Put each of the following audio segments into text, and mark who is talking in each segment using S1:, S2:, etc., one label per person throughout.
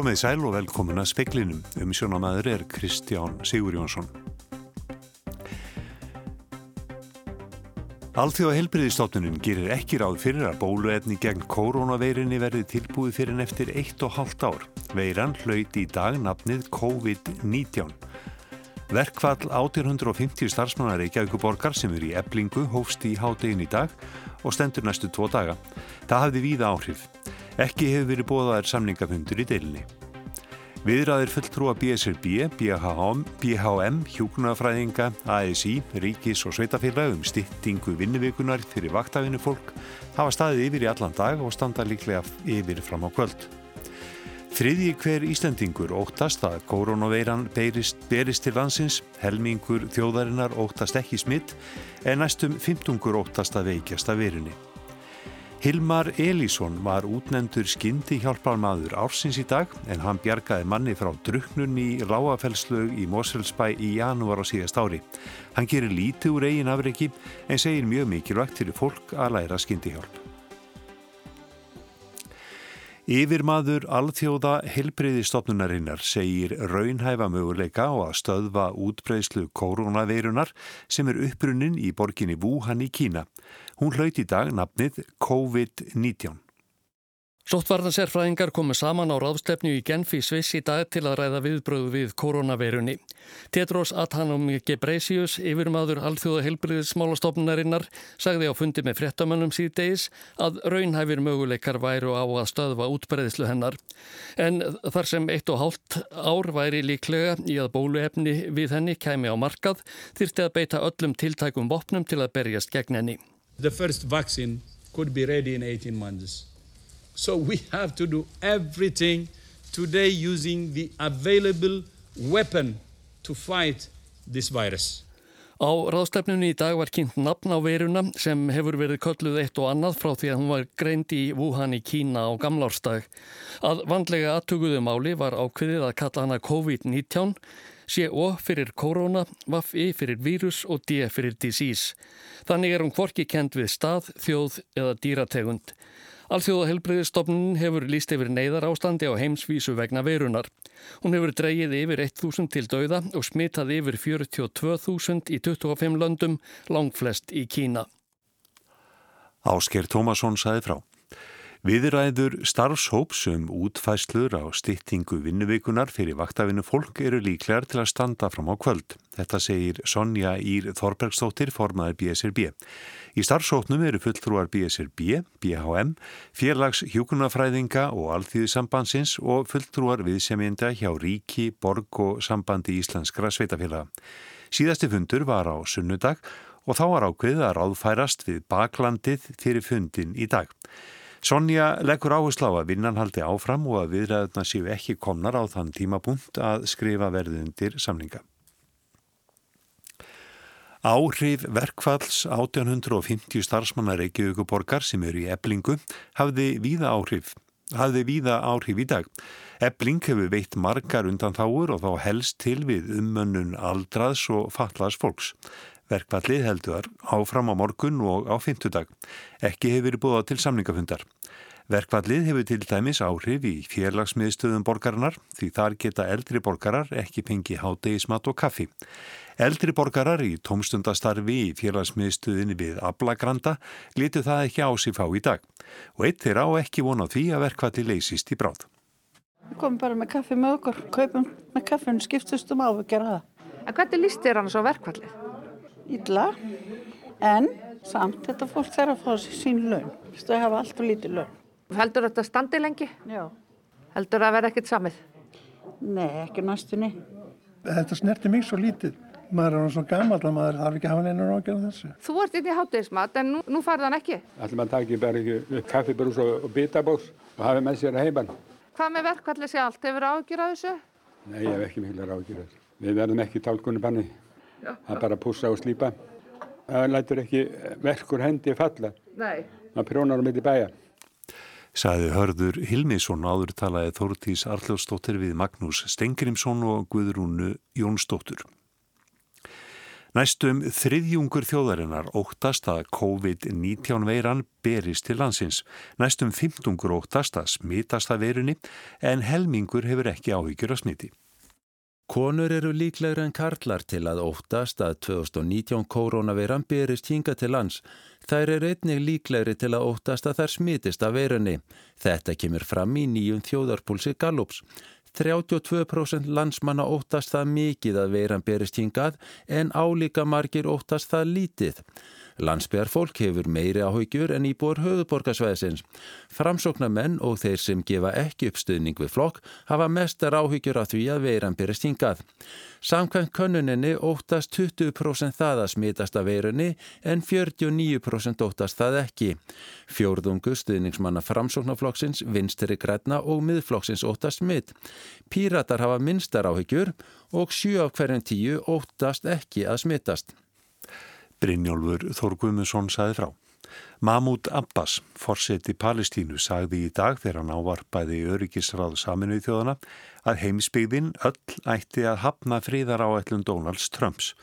S1: Komið í sæl og velkomin að speklinum. Um sjónamaður er Kristján Sigur Jónsson. Alþjóða helbriðistofnunin gerir ekki ráð fyrir að bóluefni gegn koronaveirinni verði tilbúið fyrir en eftir 1,5 ár. Veiran hlaut í dag nafnið COVID-19. Verkvall 1850 starfsmannar Reykjavíkuborgar sem eru í eblingu hófst í hádegin í dag og stendur næstu tvo daga. Það hafði víða áhrif. Ekki hefur verið bóðaðir samningafundur í deilinni. Viðræðir fulltrúa BSRB, BHM, BHM Hjúknafræðinga, ASI, Ríkis og Sveitafélag um styttingu vinnuvikunar fyrir vaktafinu fólk hafa staðið yfir í allan dag og standa líklega yfir fram á kvöld. Þriðji hver Íslandingur óttast að koronaveiran berist, berist til landsins, helmingur þjóðarinnar óttast ekki smitt en næstum 15 óttast að veikjast að verunni. Hilmar Elísson var útnendur skyndi hjálparmadur ársins í dag en hann bjargaði manni frá druknun í Láafellslög í Moselsbæ í janúar á síðast ári. Hann gerir lítið úr eigin afreiki en segir mjög mikilvægt fyrir fólk að læra skyndi hjálp. Yfirmaður alþjóða helbreyðistofnunarinnar segir raunhæfa möguleika á að stöðva útbreyslu koronaveirunar sem er upprunnin í borginni Wuhan í Kína. Hún hlaut í dag nafnið COVID-19.
S2: Sóttvarnasérfræðingar komu saman á ráðstefnu í Genf í Sviss í dag til að ræða viðbröðu við koronaveirunni. Tedros Adhanom Ghebreyesus, yfirmaður alþjóða heilbriðismálastofnunarinnar, sagði á fundi með frettamönnum síðdeis að raunhæfir möguleikar væru á að stöðva útbreyðslu hennar. En þar sem eitt og hálft ár væri líklega í að bóluefni við henni kæmi á markað, þyrsti að beita öllum tiltækum vopnum til að berjast gegn henni.
S3: The first vaccine could be ready in 18 months. So we have to do everything today using the available weapon to fight this virus.
S2: Á ráðstefnunni í dag var kynnt nafn á veruna sem hefur verið kölluð eitt og annað frá því að hún var greind í Wuhan í Kína á gamlárstag. Að vandlega aðtuguðu máli var ákveðið að kalla hana COVID-19, CO fyrir korona, VAFI fyrir vírus og D fyrir disease. Þannig er hún hvorki kent við stað, þjóð eða dýrategund. Alþjóða helbreyðistofnun hefur líst yfir neyðar ástandi á heimsvísu vegna verunar. Hún hefur dreyið yfir 1000 til dauða og smitað yfir 42.000 í 25 löndum, langflest í Kína.
S1: Ásker Tómasson saði frá. Viðræður starfshóps um útfæslur á styttingu vinnuvikunar fyrir vaktafinu fólk eru líklegar til að standa fram á kvöld. Þetta segir Sonja Ír Þorbergstóttir, formaður BSRB. Í starfshópnum eru fulltrúar BSRB, BHM, fjarlags hjókunafræðinga og alþýðisambansins og fulltrúar viðsemjenda hjá Ríki, Borg og Sambandi Íslenskra Sveitafélaga. Síðasti fundur var á sunnudag og þá var ákveðið að ráðfærast við baklandið fyrir fundin í dag. Sonja leggur áherslu á að vinnan haldi áfram og að viðræðuna séu ekki komnar á þann tímapunkt að skrifa verðundir samninga. Áhrif verkfalls 1850 starfsmanna Reykjavíkuborgar sem eru í eblingu hafði víða áhrif, hafði víða áhrif í dag. Ebling hefur veitt margar undan þáur og þá helst til við ummönnun aldraðs og fatlaðs fólks. Verkvallið heldur áfram á morgun og á fymtudag. Ekki hefur verið búið til samningafundar. Verkvallið hefur til dæmis áhrif í fjarlagsmiðstöðum borgarinnar því þar geta eldri borgarar ekki pengi hátegismat og kaffi. Eldri borgarar í tómstundastarfi í fjarlagsmiðstöðinni við Ablagranda litu það ekki á sig fá í dag og eitt þeirra á ekki vona því að verkvalli leysist í bráð.
S4: Við komum bara með kaffi með okkur, kaupum með kaffinu, skiptust um á að gera það.
S5: En hvernig líst þér hann svo verkvallið?
S4: Ítla, en samt þetta fólk þarf að fá sín laun. Þú hafa allt og lítið laun.
S5: Heldur þetta standi lengi?
S4: Já.
S5: Heldur það að vera ekkert samið?
S4: Nei, ekki næstunni.
S6: Þetta snerti mig svo lítið. Maður er svona gammal að maður þarf ekki að hafa neina rákjör á þessu.
S5: Þú ert inn í háttegismat en nú, nú farið hann ekki.
S7: Ætlum að taka bara ekki kaffibrús og, og bitabóks og hafa með sér að heimann.
S5: Hvað með verkvallið sé allt? Hefur ágjur að þessu?
S7: Nei, ég hef ekki mikla ágjur að þessu. Við verðum ekki tálkunni banni. Það er bara að pússa og slípa. Það lætur ekki verkur hendi falla.
S5: Nei.
S7: Það prjónar á mitt í bæja.
S1: Saði hörður Hilmisson áður talaði Þórtís Arljósdóttir við Magnús Stengrimsson og Guðrúnu Jónsdóttur. Næstum þriðjungur þjóðarinnar óttast að COVID-19 veiran berist til landsins. Næstum fymtungur óttast að smitast að verunni en helmingur hefur ekki áhyggjur að smiti.
S8: Konur eru líklegri en karlar til að óttast að 2019 koronaveiran berist hinga til lands. Þær eru einnig líklegri til að óttast að þær smitist af veirunni. Þetta kemur fram í nýjum þjóðarpúlsi Gallups. 32% landsmanna óttast það mikið að veiran berist hingað en álíka margir óttast það lítið. Landsbygjar fólk hefur meiri áhugjur en íbúar höfuborgarsvæðisins. Framsóknarmenn og þeir sem gefa ekki uppstuðning við flokk hafa mestar áhugjur af því að veiran berist hingað. Samkvæmt könnuninni óttast 20% það að smitast af veirunni en 49% óttast það ekki. Fjórðungu stuðningsmanna framsóknarflokksins, vinstri græna og miðflokksins óttast smitt. Píratar hafa minnstar áhugjur og 7 af hverjum 10 óttast ekki að smittast.
S1: Brynjólfur Þórgumusson saði frá. Mahmoud Abbas, forseti Palestínu, sagði í dag þegar hann ávarpaði öryggisráð saminuð þjóðana að heimsbyggðin öll ætti að hafna fríðar áætlun Donalds Trumps.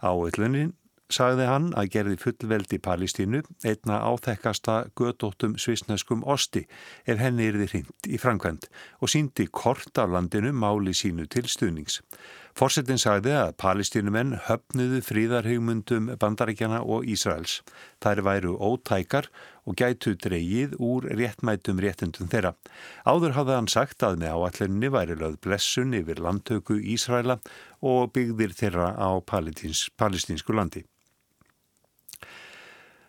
S1: Áætlunin sagði hann að gerði fullveldi Palestínu einna áþekkasta gödóttum svisneskum osti ef henni er þið hrind í framkvæmt og síndi kort af landinu máli sínu til stuðnings. Forsetin sagði að palestínumenn höfnuðu fríðarhugmundum bandaríkjana og Ísraels. Þær væru ótækar og gætu dreyið úr réttmætum réttundum þeirra. Áður hafði hann sagt að með áallinni væri löð blessun yfir landtöku Ísraela og byggðir þeirra á palestínsku landi.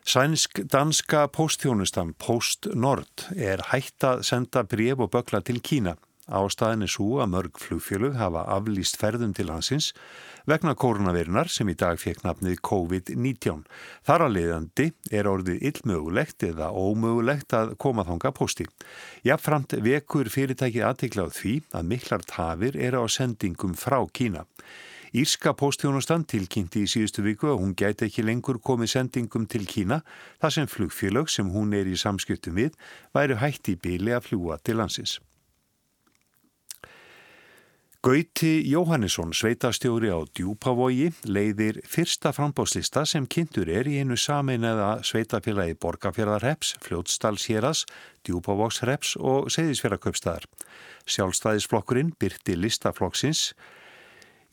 S1: Sænsk-danska postþjónustan Post Nord er hægt að senda bref og bökla til Kína. Ástæðin er svo að mörg flugfjölu hafa aflýst ferðum til hansins vegna koronavirunar sem í dag fekk nafnið COVID-19. Þar að leiðandi er orðið illmögulegt eða ómögulegt að koma þanga posti. Jáfnframt vekur fyrirtækið aðtiklað því að miklar tafir eru á sendingum frá Kína. Írska postjónustan tilkynnti í síðustu viku að hún gæti ekki lengur komið sendingum til Kína þar sem flugfélög sem hún er í samskiptum við væri hægt í bíli að fljúa til landsins. Gauti Jóhannesson, sveitastjóri á Djúpavogi, leiðir fyrsta frambáslista sem kynntur er í einu sameinaða sveitafélagi Borgafjörðarreps, Fljótsdalshéras, Djúpavogsreps og Seyðisfjörðarköpstaðar. Sjálfstæðisflokkurinn byrti listaflokksins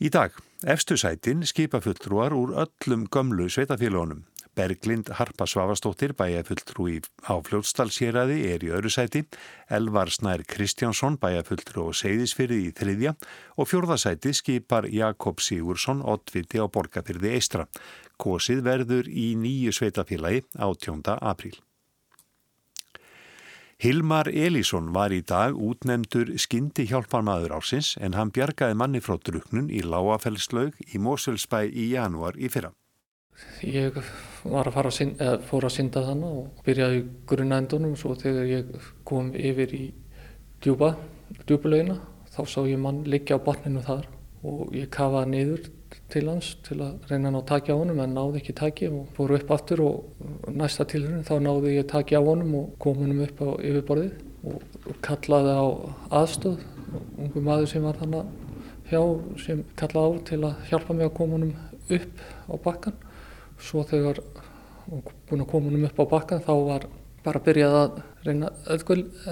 S1: Í dag, efstu sætin skipa fulltrúar úr öllum gömlu sveitafélagunum. Berglind Harpa Svavastóttir bæjafulltrú á fljótstalsýraði er í öru sæti, Elvar Snær Kristjánsson bæjafulltrú á Seyðisfyrði í þriðja og fjórðasæti skipar Jakob Sigursson oddviti á Borgafyrði Eistra. Kosið verður í nýju sveitafélagi á 10. apríl. Hilmar Elísson var í dag útnemdur skyndi hjálparmaður ársins en hann bjargaði manni frá druknun í Láafellslaug í Moselsbæ í janúar í fyrra.
S9: Ég var að fara að synda, fór að synda þannig og byrjaði í grunnaendunum svo þegar ég kom yfir í djúpa, djúpulaugina þá sá ég mann liggja á botninu þar og ég kafaði niður til hans til að reyna að ná taki á honum en náði ekki taki og fór upp aftur og næsta tilhörun þá náði ég taki á honum og kom honum upp á yfirborðið og kallaði á aðstöð ungu maður sem var þannig hjá sem kallaði á til að hjálpa mig að koma honum upp á bakkan svo þegar búin að koma honum upp á bakkan þá var bara að byrja að reyna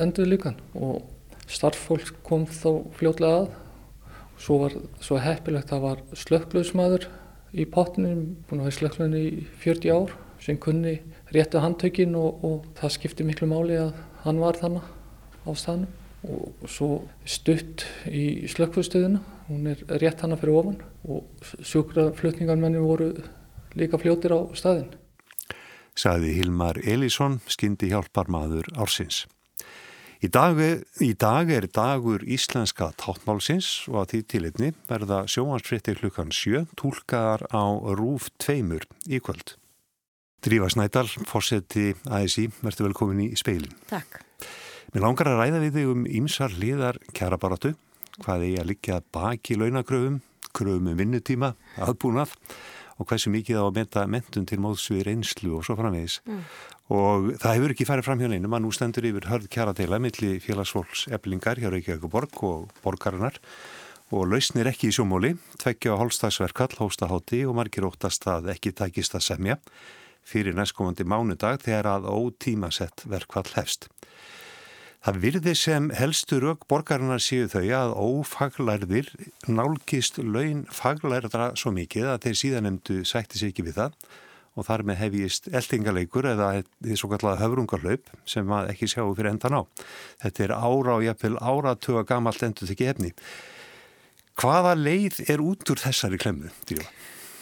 S9: endur líkan og starffólk kom þá fljótlega að. Svo var svo heppilegt að það var slökkluðsmaður í pottinum, búin að vera slökkluðin í 40 ár sem kunni réttu handtökin og, og það skipti miklu máli að hann var þannig á staðnum. Og svo stutt í slökkluðstöðuna, hún er rétt hana fyrir ofan. Og sjúkraflutningarmenni voru líka fljótir á staðin.
S1: Saði Hilmar Elísson, skyndi hjálparmadur ársins. Í dag, í dag er dagur íslenska táttmálsins og að því tilitni verða sjóhansfrittir klukkan sjö tólkaðar á Rúf 2 í kvöld. Drífa Snædal, fórseti ASI, verður velkomin í speilin.
S10: Takk.
S1: Mér langar að ræða við þig um ýmsar liðar kjærabaratu, hvað er að liggja baki launakröfum, kröfum um vinnutíma, aðbúnað og hversu mikið á að menta mentun til móðsvið reynslu og svo framvegis. Mm. Og það hefur ekki farið fram hjá neinum að nú stendur yfir hörð kjara deila millir félagsfólks eblingar hjá Reykjavík og Borg og borgarinnar og lausnir ekki í sjómóli, tveggja á hálfstagsverkall, hóstahátti og margir óttast að ekki tækist að semja fyrir næstkomandi mánudag þegar að ótímasett verkvall hefst. Það virði sem helstu rauk borgarinnar séu þau að ófaglærðir nálgist laun faglærðra svo mikið að þeir síðanemdu sætti sér ekki við það og þar með hefjist eldingaleikur eða því svo kallega höfrungarlaup sem maður ekki sjáu fyrir endan á. Þetta er ára og jafnvel áratuga gamalt endur þekki efni. Hvaða leið er út úr þessari klemmu?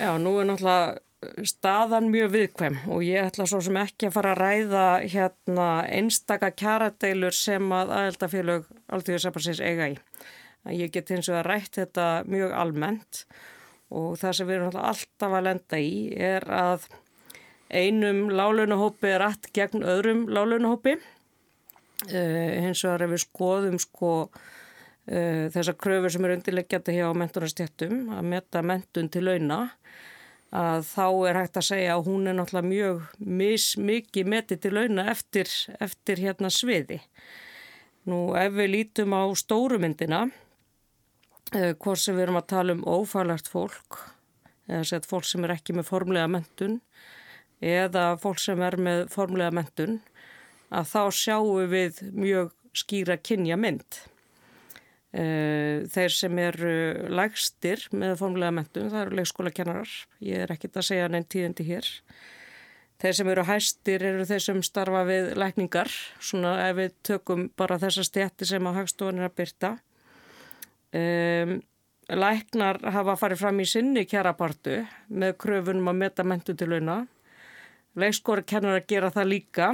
S10: Já, nú er náttúrulega staðan mjög viðkvæm og ég ætla svo sem ekki að fara að ræða hérna einstaka kjaradeilur sem að aðeldafélög alltíðursapparsins eiga í. Ég get eins og að rætt þetta mjög almennt og það sem við erum alltaf að lenda í er að einum lálunahópi er allt gegn öðrum lálunahópi. Uh, hins vegar ef við skoðum sko uh, þessar kröfur sem eru undirleggjandi hjá mentunarstjættum að metta mentun til launa að þá er hægt að segja að hún er náttúrulega mjög mismikið metið til launa eftir, eftir hérna sviði. Nú ef við lítum á stórumyndina, eh, hvort sem við erum að tala um ófælært fólk, eða sett fólk sem er ekki með formlega mentun, eða fólk sem er með formlega mentun, að þá sjáum við mjög skýra kynja mynd. Eh, þeir sem eru lægstir með formlega mentum, það eru leikskólakennarar, ég er ekkit að segja neinn tíðandi hér. Þeir sem eru hæstir eru þeir sem starfa við lækningar, svona ef við tökum bara þessa stjætti sem að hagstofanir að byrta. Um, læknar hafa farið fram í sinni kjærapartu með kröfunum að meta mentu til launa. Leikskólakennarar gera það líka.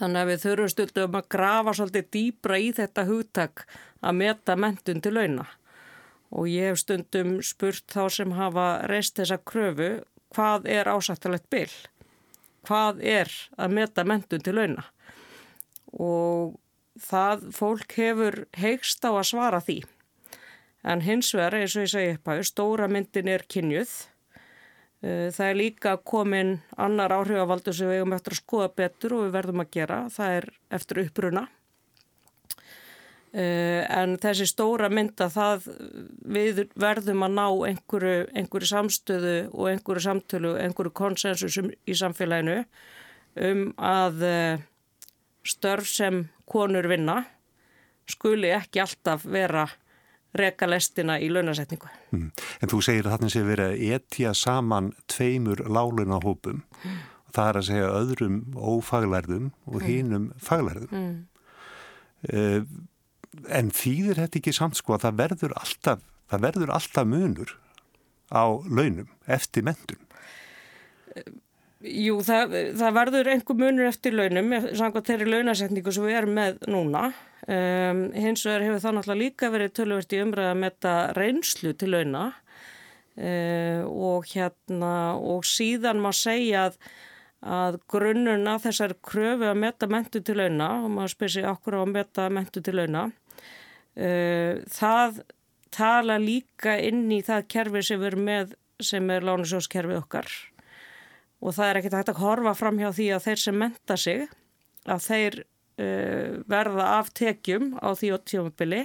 S10: Þannig að við þurfum stundum að grafa svolítið dýbra í þetta hugtak að meta mentun til launa. Og ég hef stundum spurt þá sem hafa reist þessa kröfu hvað er ásættilegt byll? Hvað er að meta mentun til launa? Og það fólk hefur heikst á að svara því. En hins vegar, eins og ég segi upp að stóra myndin er kynjuð Eh, það er líka komin annar áhrifavaldur sem við hefum eftir að skoða betur og við verðum að gera. Það er eftir uppruna. Eh, en þessi stóra mynda það við verðum að ná einhverju, einhverju samstöðu og einhverju samtölu, einhverju konsensusum í samfélaginu um að eh, störf sem konur vinna skuli ekki alltaf vera reka lestina í launasetningu. Mm.
S1: En þú segir að þarna sé verið að etja saman tveimur lálunahópum mm. það er að segja öðrum ófaglærðum og mm. hínum faglærðum. Uh, en þýðir þetta ekki samt sko að það verður alltaf, það verður alltaf munur á launum eftir mentun?
S10: Jú, það, það verður einhver munur eftir launum, samkvæmt þeirri launasetningu sem við erum með núna Um, hins vegar hefur það náttúrulega líka verið tölvert í umræða með þetta reynslu til launa uh, og hérna og síðan má segja að, að grunnuna þessar kröfu að metta mentu til launa og maður spyrir sig okkur á að metta mentu til launa það tala líka inn í það kerfi sem við erum með sem er lánusjóskerfið okkar og það er ekkert hægt að horfa fram hjá því að þeir sem menta sig að þeir uh, verða af tekjum á því tímabili.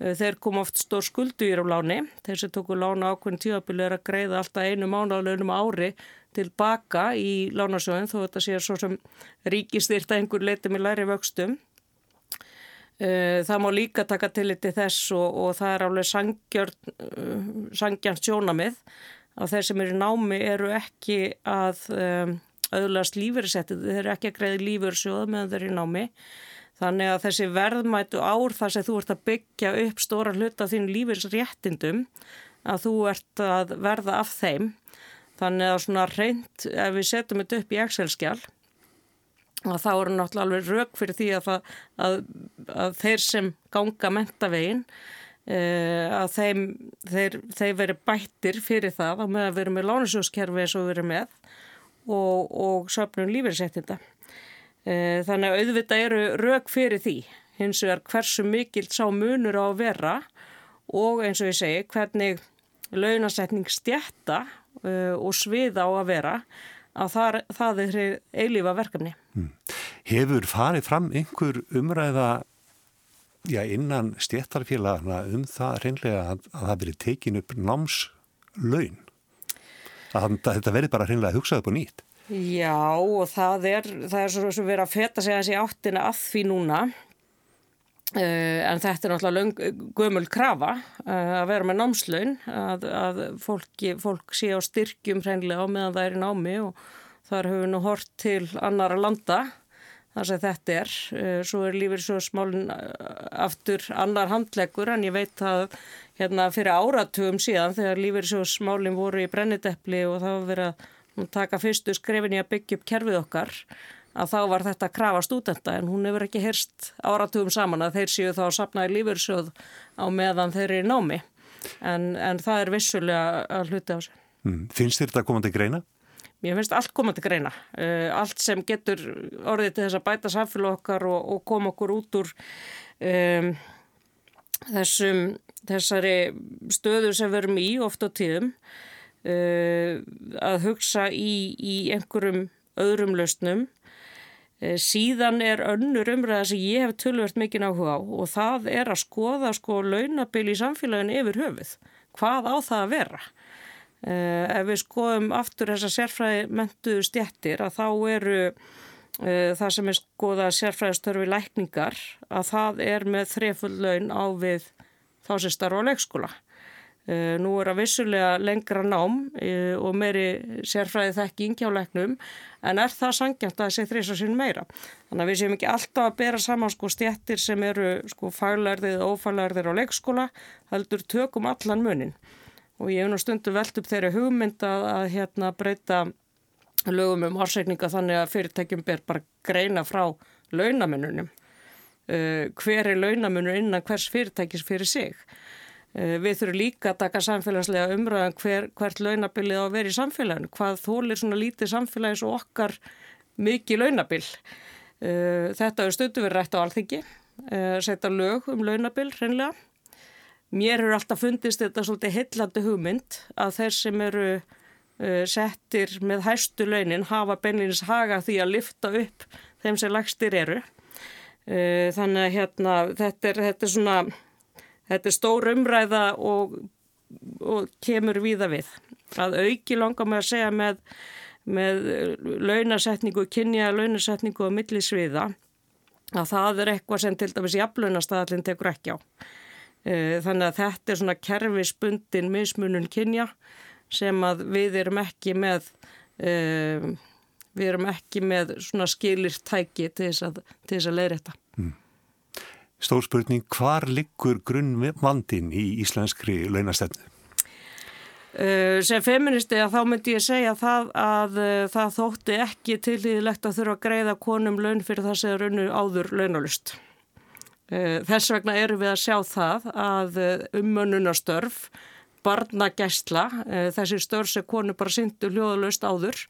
S10: Uh, þeir kom oft stór skuldu í láni. Þeir sem tóku lána ákveðin tímabili er að greiða alltaf einu mánuðalönum ári tilbaka í lánasjóðin þó þetta sé svo sem ríkistýrt að einhver leiti með læri vöxtum. Uh, það má líka taka til þetta þess og, og það er alveg sangjant sjónamið að þeir sem eru námi eru ekki að um, auðlast lífeyrisettið, þeir eru ekki að greiði lífeyrissjóða meðan þeir eru í námi. Þannig að þessi verðmætu ár þar sem þú ert að byggja upp stóra hluta á þínu lífeyrisréttindum að þú ert að verða af þeim. Þannig að svona reynd, ef við setjum þetta upp í Excel-skjál, að þá eru náttúrulega alveg rauk fyrir því að, að, að þeir sem ganga mentavegin, eh, að þeim, þeir, þeir veri bættir fyrir það að með að vera með lánasjóskerfi eins og vera með og, og söpnum lífeyrisettinda. E, þannig að auðvitað eru rauk fyrir því hins vegar hversu mikill sá munur á að vera og eins og ég segi hvernig launasetning stjætta uh, og sviða á að vera að það, það er eilífa verkefni. Hmm.
S1: Hefur farið fram einhver umræða já, innan stjættarfélagana um það reynlega að, að það verið tekin upp námslaun? Að þetta verið bara reynlega hugsað upp og nýtt?
S10: Já og það er það er svo sem verið að feta sig að þessi áttina að því núna. Uh, en þetta er náttúrulega gömul krafa uh, að vera með námslaun að, að fólki, fólk sé á styrkjum hreinlega á meðan það er í námi og þar höfum við nú hort til annara landa þar sem þetta er uh, svo er lífið svo smálin aftur annar handleggur en ég veit að hérna fyrir áratugum síðan þegar lífið svo smálin voru í brenniteppli og það var verið að taka fyrstu skrefin í að byggja upp kerfið okkar að þá var þetta að krafa stúdenta en hún hefur ekki heyrst áratugum saman að þeir séu þá að sapna í lífursjóð á meðan þeir eru í námi en, en það er vissulega að hluta á sig.
S1: Mm. Finnst þér þetta komandi greina?
S10: Mér finnst allt komandi greina. Uh, allt sem getur orðið til þess að bæta samfélag okkar og, og koma okkur út úr um, þessum, þessari stöðu sem við erum í oft á tíðum uh, að hugsa í, í einhverjum öðrum lausnum Eh, síðan er önnur umræða sem ég hef tölvört mikinn áhuga á og það er að skoða sko launabil í samfélaginu yfir höfuð. Hvað á það að vera? Uh, ef við skoðum aftur þessa sérfræði mentuðu stjættir að þá eru uh, það sem er skoða sérfræðistörfi lækningar að það er með þrefull laun á við þá sem starfa á leikskóla. Uh, nú er að vissulega lengra nám og meiri sérfræði þekking hjá leiknum en er það sangjant að það sé þrýsa sín meira. Þannig að við séum ekki alltaf að bera saman sko stjættir sem eru sko faglærðið og ófaglærðið á leikskóla, heldur tökum allan munin. Og ég hef nú stundu velt upp þeirri hugmynd að, að hérna breyta lögum um ársækninga þannig að fyrirtækjum ber bara greina frá launamununum. Uh, hver er launamunur innan hvers fyrirtækis fyrir sig? Eh, við þurfum líka að taka samfélagslega umræðan um hver, hvert launabilið á að vera í samfélaginu. Hvað þólir svona lítið samfélagis og okkar mikið launabil. Eh, þetta er stundu verið rætt á alþyggi, eh, setja lög um launabil hreinlega. Mér eru alltaf fundist þetta svolítið hillandi hugmynd að þeir sem eru settir með hæstu launin hafa beinleginis haga því að lifta upp þeim sem lagstir eru. Þannig að hérna, þetta er, þetta er svona Þetta er stór umræða og, og kemur víða við. Að auki langar með að segja með, með launasetningu, kynja launasetningu á millisviða að það er eitthvað sem til dæmis jafnlaunastæðalinn tekur ekki á. E, þannig að þetta er svona kerfisbundin mismunun kynja sem að við erum ekki með, uh, við erum ekki með svona skilirtæki til þess að, að leira þetta. Mm.
S1: Stór spurning, hvar liggur grunnvandin í íslenskri launastefnu?
S10: Uh, sem feministi að þá myndi ég segja það að uh, það þótti ekki tilíðilegt að þurfa að greiða konum laun fyrir það sem er unnu áður launalust. Uh, þess vegna eru við að sjá það að ummönnunastörf, barnagæsla, þessi störf sem konu bara syndu hljóðalust áður,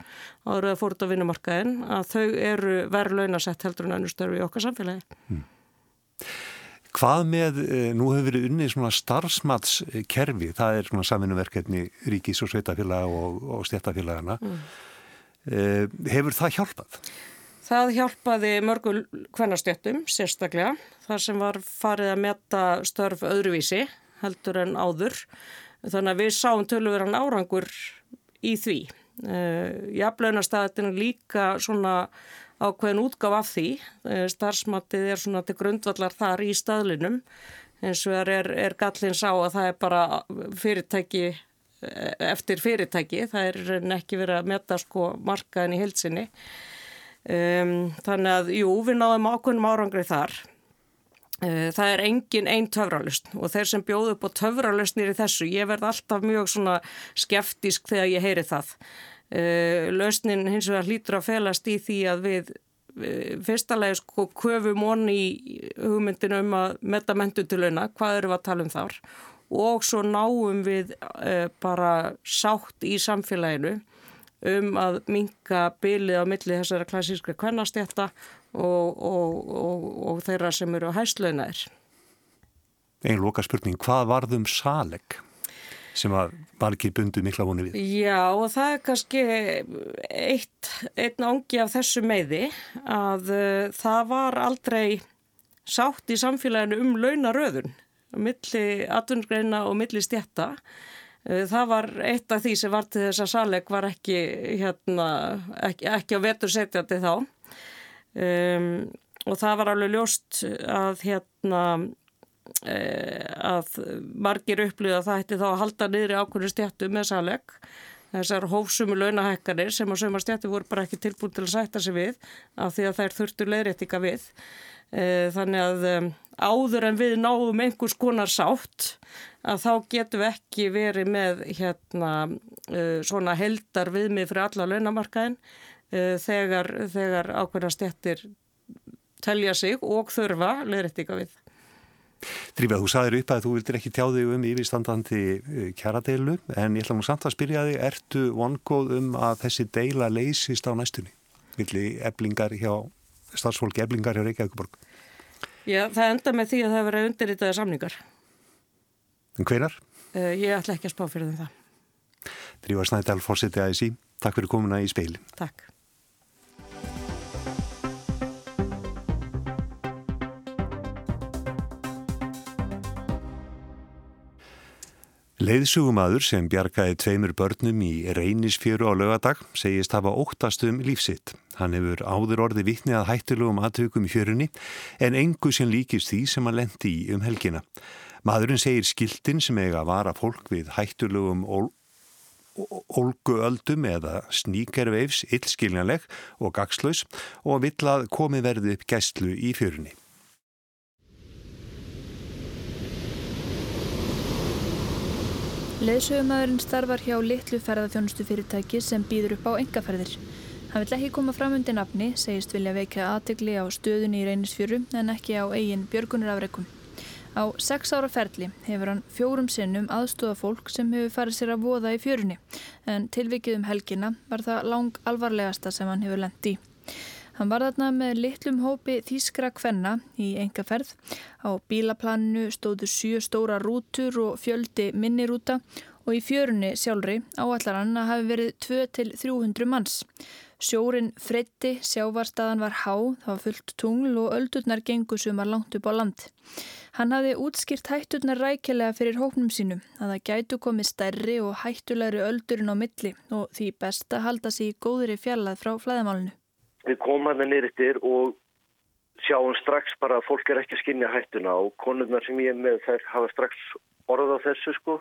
S10: áður að fórt á vinnumarkaðin, að þau eru verið launasett heldur en önnur störf í okkar samfélagi. Hmm.
S1: Hvað með, eh, nú hefur verið unnið svona starfsmatskerfi, það er svona saminuverkefni ríkis og sveitafélag og, og stjættafélagana. Mm. Eh, hefur það hjálpað?
S10: Það hjálpaði mörgul hvernastjöttum, sérstaklega. Það sem var farið að metta störf öðruvísi, heldur en áður. Þannig að við sáum tölurverðan árangur í því. Eh, Jafnlaunastæðin er líka svona ákveðin útgáf af því. Eh, starfsmatið er svona til grundvallar þar í staðlinum eins og er, er gallin sá að það er bara fyrirtæki eh, eftir fyrirtæki. Það er ekki verið að metta sko markaðin í hilsinni. Um, þannig að jú, við náðum ákveðnum árangri þar. Uh, það er engin einn töfralust og þeir sem bjóðu upp á töfralustnir í þessu, ég verð alltaf mjög svona skeftisk þegar ég heyri það. Uh, lausnin hins vegar hlýtur að felast í því að við fyrstalega sko köfum onni í hugmyndinu um að metta mentu til launa, hvað eru við að tala um þar og svo náum við uh, bara sátt í samfélaginu um að minka bylið á milli þessara klassíska kvennastjætta og, og, og, og þeirra sem eru á hæslaunaðir.
S1: Einn loka spurning, hvað varðum saleg? sem að valgir bundu mikla voni við.
S10: Já og það er kannski eitt, einn ángi af þessu meiði að uh, það var aldrei sátt í samfélaginu um launaröðun, milli atvinnugreina og milli stjætta. Eh, það var eitt af því sem var til þess að Saleg var ekki, hérna, ekki, ekki á vetur setjandi þá. Um, og það var alveg ljóst að, hérna, e, að margir upplýða að það hætti þá að halda niður í ákveðinu stjættu með Saleg þessar hófsumu launahækkanir sem á sögum að stjættu voru bara ekki tilbúin til að sætta sig við af því að þær þurftu leiðréttika við. E, þannig að áður en við náum einhvers konar sátt að þá getum við ekki verið með hérna, uh, svona heldar viðmið fyrir alla launamarkaðin uh, þegar, þegar ákveðna stjættir telja sig og þurfa leðrættika við.
S1: Drífað, þú saðir upp að þú vildir ekki tjá þig um yfirstandandi kjaradeilu en ég ætla nú samt að spyrja þig, ertu vongóð um að þessi deila leysist á næstunni? Villi eblingar hjá, starfsfólki eblingar hjá Reykjavíkuborg?
S10: Já, það enda með því að það verið undirritaði samningar.
S1: En hverjar?
S10: Uh, ég ætla ekki að spá fyrir það.
S1: Drífa Snædal, fórsetið aðeins í. Takk fyrir komuna í speilin.
S10: Takk.
S1: Leiðsugumadur sem bjargaði tveimur börnum í reynisfjöru á lögadag segist hafa óttast um lífsitt. Hann hefur áður orði vittni að hættilugum aðtökum í fjörunni en engu sem líkist því sem hann lendi í um helgina. Madurinn segir skiltin sem eiga að vara fólk við hættilugum ólguöldum eða sníkerveifs illskiljanleg og gagslaus og vill að komi verði upp gæstlu í fjörunni.
S11: Leðsögumæðurinn starfar hjá litlu ferðarþjónustu fyrirtæki sem býður upp á engaferðir. Hann vill ekki koma fram undir nafni, segist vilja veika aðtegli á stöðunni í reynisfjöru en ekki á eigin björgunarafreikum. Á sex ára ferli hefur hann fjórum sinnum aðstóða fólk sem hefur farið sér að voða í fjörunni en tilvikið um helgina var það lang alvarlegasta sem hann hefur lendt í. Hann var þarna með litlum hópi þýskra kvenna í engaferð. Á bílaplaninu stóðu sjö stóra rútur og fjöldi minnirúta og í fjörunni sjálfri áallar hann að hafi verið 2-300 manns. Sjórin freytti, sjávarstaðan var há, það var fullt tungl og öldurnar gengur sumar langt upp á land. Hann hafði útskýrt hætturnar rækilega fyrir hóknum sínum að það gætu komið stærri og hættulegri öldurinn á milli og því best að halda sig í góðri fjallað frá flæðamálinu
S12: við komum hann nýrittir og sjáum strax bara að fólk er ekki að skinja hættuna og konurnar sem ég er með þær hafa strax orð á þessu sko.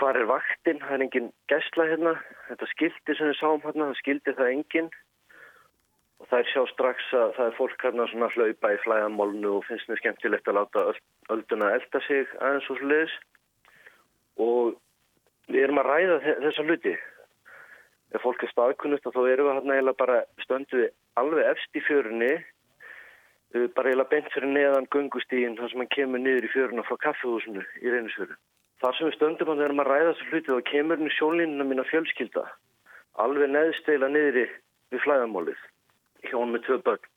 S12: Hvað er vaktinn, það er engin gæsla hérna, þetta skildi sem við sáum hérna, það skildi það engin og er sjá strax að það er fólk hérna svona að hlaupa í flæðamólnu og finnst mér skemmtilegt að láta ölduna elda sig aðeins og sluðis og við erum að ræða þessa hluti ef fólk er staðkunnust þá erum við hérna eiginlega bara stönduði alveg efst í fjörunni bara eiginlega bent fyrir neðan gungustígin þar sem hann kemur niður í fjöruna frá kaffehúsinu í reynisfjöru. Þar sem við stöndum hann þegar maður ræða þessu hluti þá kemur henni sjólínuna mín að fjölskylda alveg neðsteila niðri við flæðamólið hjón með tvö börn.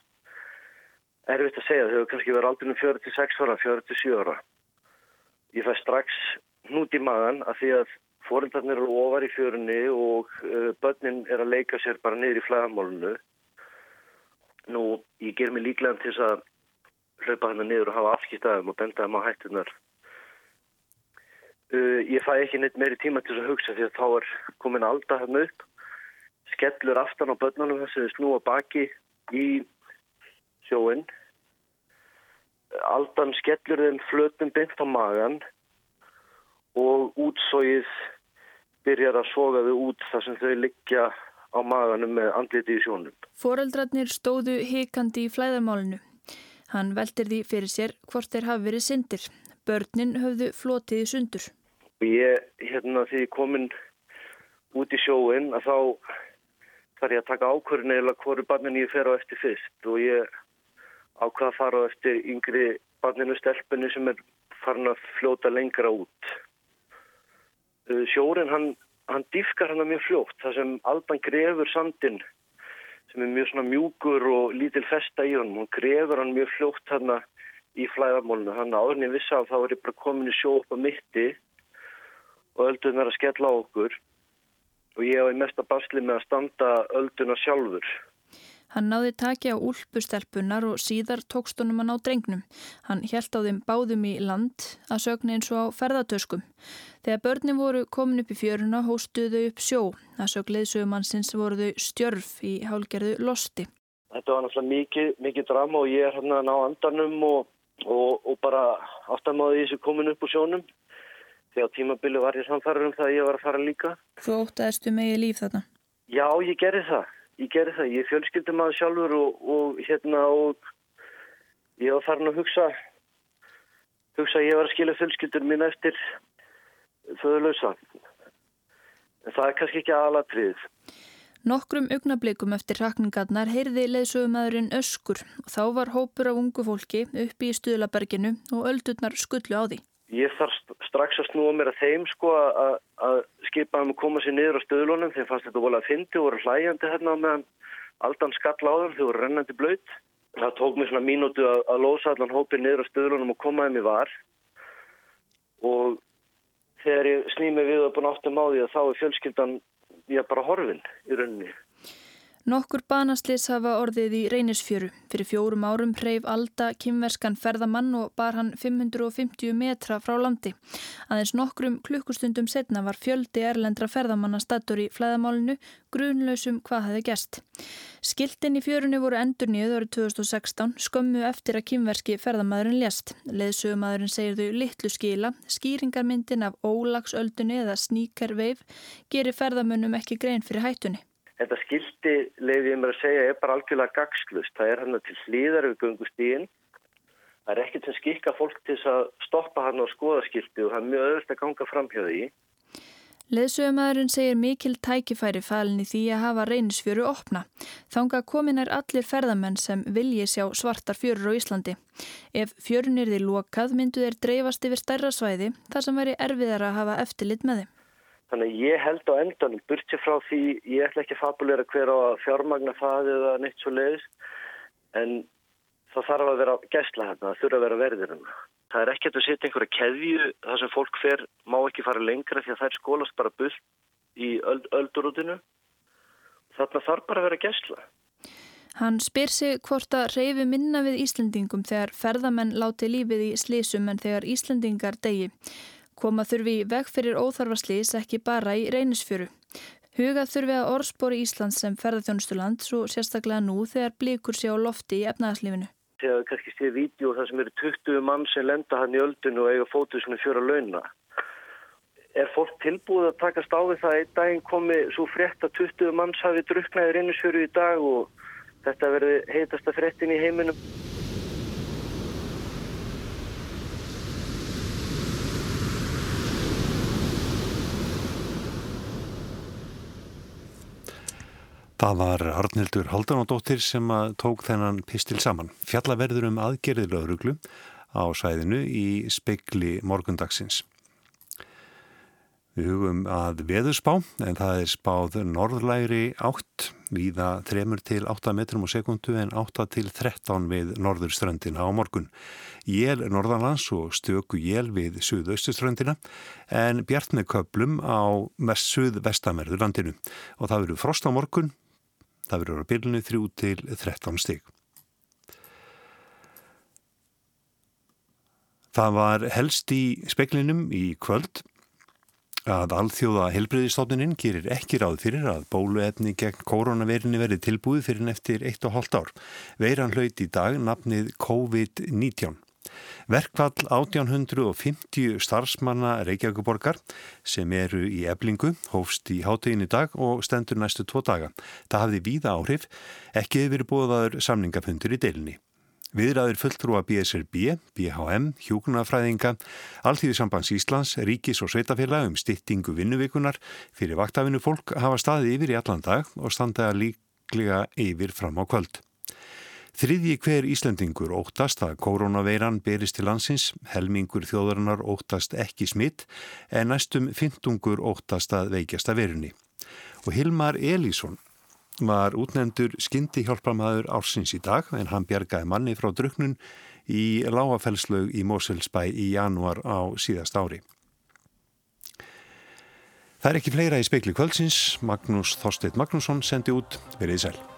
S12: Erfitt að segja þau hefur kannski verið aldrei um 4-6 ára, 4-7 ára. Ég fæ strax hnút í maðan að því að Fóreldarnir eru ofar í fjörunni og uh, börnin er að leika sér bara niður í flæðamálunu. Nú, ég ger mig líklega til þess að hlaupa hann niður og hafa afskipt aðeim og benda þeim á hættunar. Uh, ég fæ ekki neitt meiri tíma til þess að hugsa því að þá er komin alda hann upp. Skellur aftan á börnunum þess að snúa baki í sjóin. Aldan skellur þeim flötum bynt á magan og útsóið byrjar að soga þau út þar sem þau liggja á maganum með andliti í sjónum.
S11: Foreldrarnir stóðu hikandi í flæðarmálinu. Hann veldir því fyrir sér hvort þeir hafi verið syndir. Börnin höfðu flotið í sundur.
S12: Ég, hérna því komin út í sjóin að þá þarf ég að taka ákvörðin eða hverju barnin ég fer á eftir fyrst og ég ákvaða að fara á eftir yngri barninu stelpunni sem er farin að fljóta lengra út. Uh, sjórin hann, hann diffkar hann mjög fljótt. Þar sem alban grefur sandin sem er mjög svona mjúkur og lítil festa í honum hann grefur hann mjög fljótt hann í flæðarmólinu hann áðurinn ég vissi að er ég bara komin í sjó upp á mitti og öldun er að skella á okkur. Og ég hef í mesta basli með að standa ölduna sjálfur
S11: Hann náði taki á úlpustelpunar og síðar tókstunum hann á drengnum. Hann helt á þeim báðum í land að sögni eins og á ferðartöskum. Þegar börnin voru komin upp í fjöruna hóstuðu upp sjó. Að sög leðsögumannsins voru þau stjörf í hálgerðu losti.
S12: Þetta var náttúrulega mikið, mikið drama og ég er hérna að ná andanum og, og, og bara áttamáði í þessu komin upp úr sjónum. Þegar tímabili var ég samfæður um það að ég var að fara líka.
S11: Þú óttaðistu megið líf þarna?
S12: Já, ég gerði það. Ég gerði það. Ég fjölskyldi maður sjálfur og, og hérna og ég var farin að hugsa, hugsa að ég var að skilja fjölskyldur mín eftir föðulösa. En það er kannski ekki aðalatrið.
S11: Nokkrum augnablikum eftir rakningarnar heyrði leðsögumæðurinn öskur og þá var hópur af ungu fólki uppi í Stuðlaberginu og öldurnar skullu á því.
S12: Ég þarf strax að snúa mér að þeim sko að skipa um að koma sér niður á stöðlunum. Þeim fannst þetta volið að fyndi og voru hlæjandi hérna meðan aldan skall á þeim, þau voru rennandi blöyt. Það tók mér svona mínútu að, að losa allan hópið niður á stöðlunum og koma þeim í var. Og þegar ég snými við og búin áttum á því að þá er fjölskyldan ég bara horfin í rauninni.
S11: Nokkur banaslis hafa orðið í reynisfjöru. Fyrir fjórum árum hreyf Alda kymverskan ferðamann og bar hann 550 metra frá landi. Aðeins nokkrum klukkustundum setna var fjöldi erlendra ferðamanna stattur í flæðamálinu, grunlausum hvað hefði gæst. Skiltin í fjörunni voru endur nýjöð árið 2016, skömmu eftir að kymverski ferðamadurinn lést. Leðsögumadurinn segir þau litlu skila, skýringarmyndin af ólagsöldunni eða sníkerveif gerir ferðamönnum ekki grein fyrir hættunni.
S12: Þetta skildi, leiði ég mér að segja, er bara algjörlega gagslust. Það er hann til hlýðar við gungustíðin. Það er ekkert sem skikka fólk til að stoppa hann á skoðaskildi og það er mjög öðvist að ganga fram hjá því.
S11: Leðsögumæðurinn segir mikil tækifæri falin í því að hafa reynisfjöru opna. Þánga komin er allir ferðamenn sem vilji sjá svartar fjörur á Íslandi. Ef fjörun því lokað myndu þeir dreifast yfir stærra svæði þar sem veri erfiðar að hafa eftirlit með þeim.
S12: Þannig að ég held á endanum, burti frá því, ég ætla ekki að fabulera hver á að fjármagna það eða neitt svo leiðis, en það þarf að vera gæsla hérna, það þurfa að vera verðir hérna. Það er ekkert að setja einhverja keðju þar sem fólk fer, má ekki fara lengra því að það er skólast bara bult í öld, öldurútinu. Þarna þarf bara að vera gæsla.
S11: Hann spyr sig hvort að reyfi minna við Íslendingum þegar ferðamenn láti lífið í slísum en þegar Íslendingar degi. Koma þurfi veg fyrir óþarfaslís ekki bara í reynisfjöru. Hugað þurfi að orðspori Íslands sem ferðarþjónustuland svo sérstaklega nú þegar blíkur sé á lofti í efnaðarslífinu.
S12: Þegar við kannski séum vídeo þar sem eru 20 mann sem lenda hann í öldinu og eiga fótið svona fjöra launa. Er fólk tilbúið að takast á við það einn daginn komi svo frétt að 20 manns hafi druknaði reynisfjöru í dag og þetta verði heitasta fréttin í heiminum?
S1: Það var Arnildur Haldanadóttir sem tók þennan pistil saman. Fjallaverður um aðgerðið lauruglu á sæðinu í spekli morgundagsins. Við hugum að veðurspá en það er spáð norðlæri átt viða 3 til 8 metrum á sekundu en 8 til 13 við norðurströndina á morgun. Jél norðanlands og stöku jél við suðaustuströndina en bjart með köplum á mest suð-vestamerður landinu og það verður frost á morgun Það verður á byrjunni 3 til 13 stig. Það var helst í speklinum í kvöld að alþjóða helbriðistofnuninn gerir ekki ráð fyrir að bóluefni gegn koronavirinni verið tilbúið fyrir eftir 1,5 ár. Veiran hlaut í dag nafnið COVID-19. Verkvall 1850 starfsmanna Reykjavíkuborgar sem eru í eblingu hófst í hátegin í dag og stendur næstu tvo daga. Það hafði víða áhrif, ekki hefur búðaður samningafundur í deilinni. Viðræður fulltrúa BSRB, BHM, Hjókunarfræðinga, Alþýðisambands Íslands, Ríkis og Sveitafélag um styttingu vinnuvíkunar fyrir vaktafinu fólk hafa staði yfir í allan dag og standaða líklega yfir fram á kvöld. Þriðji hver Íslandingur óttast að koronaveiran berist til landsins, helmingur þjóðarinnar óttast ekki smitt en næstum fintungur óttast að veikjast að verunni. Og Hilmar Elísson var útnefndur skyndi hjálpamaður ársins í dag en hann bjargaði manni frá druknun í lágafellslaug í Moselsbæ í janúar á síðast ári. Það er ekki fleira í speikli kvöldsins. Magnús Þorsteit Magnússon sendi út verið sæl.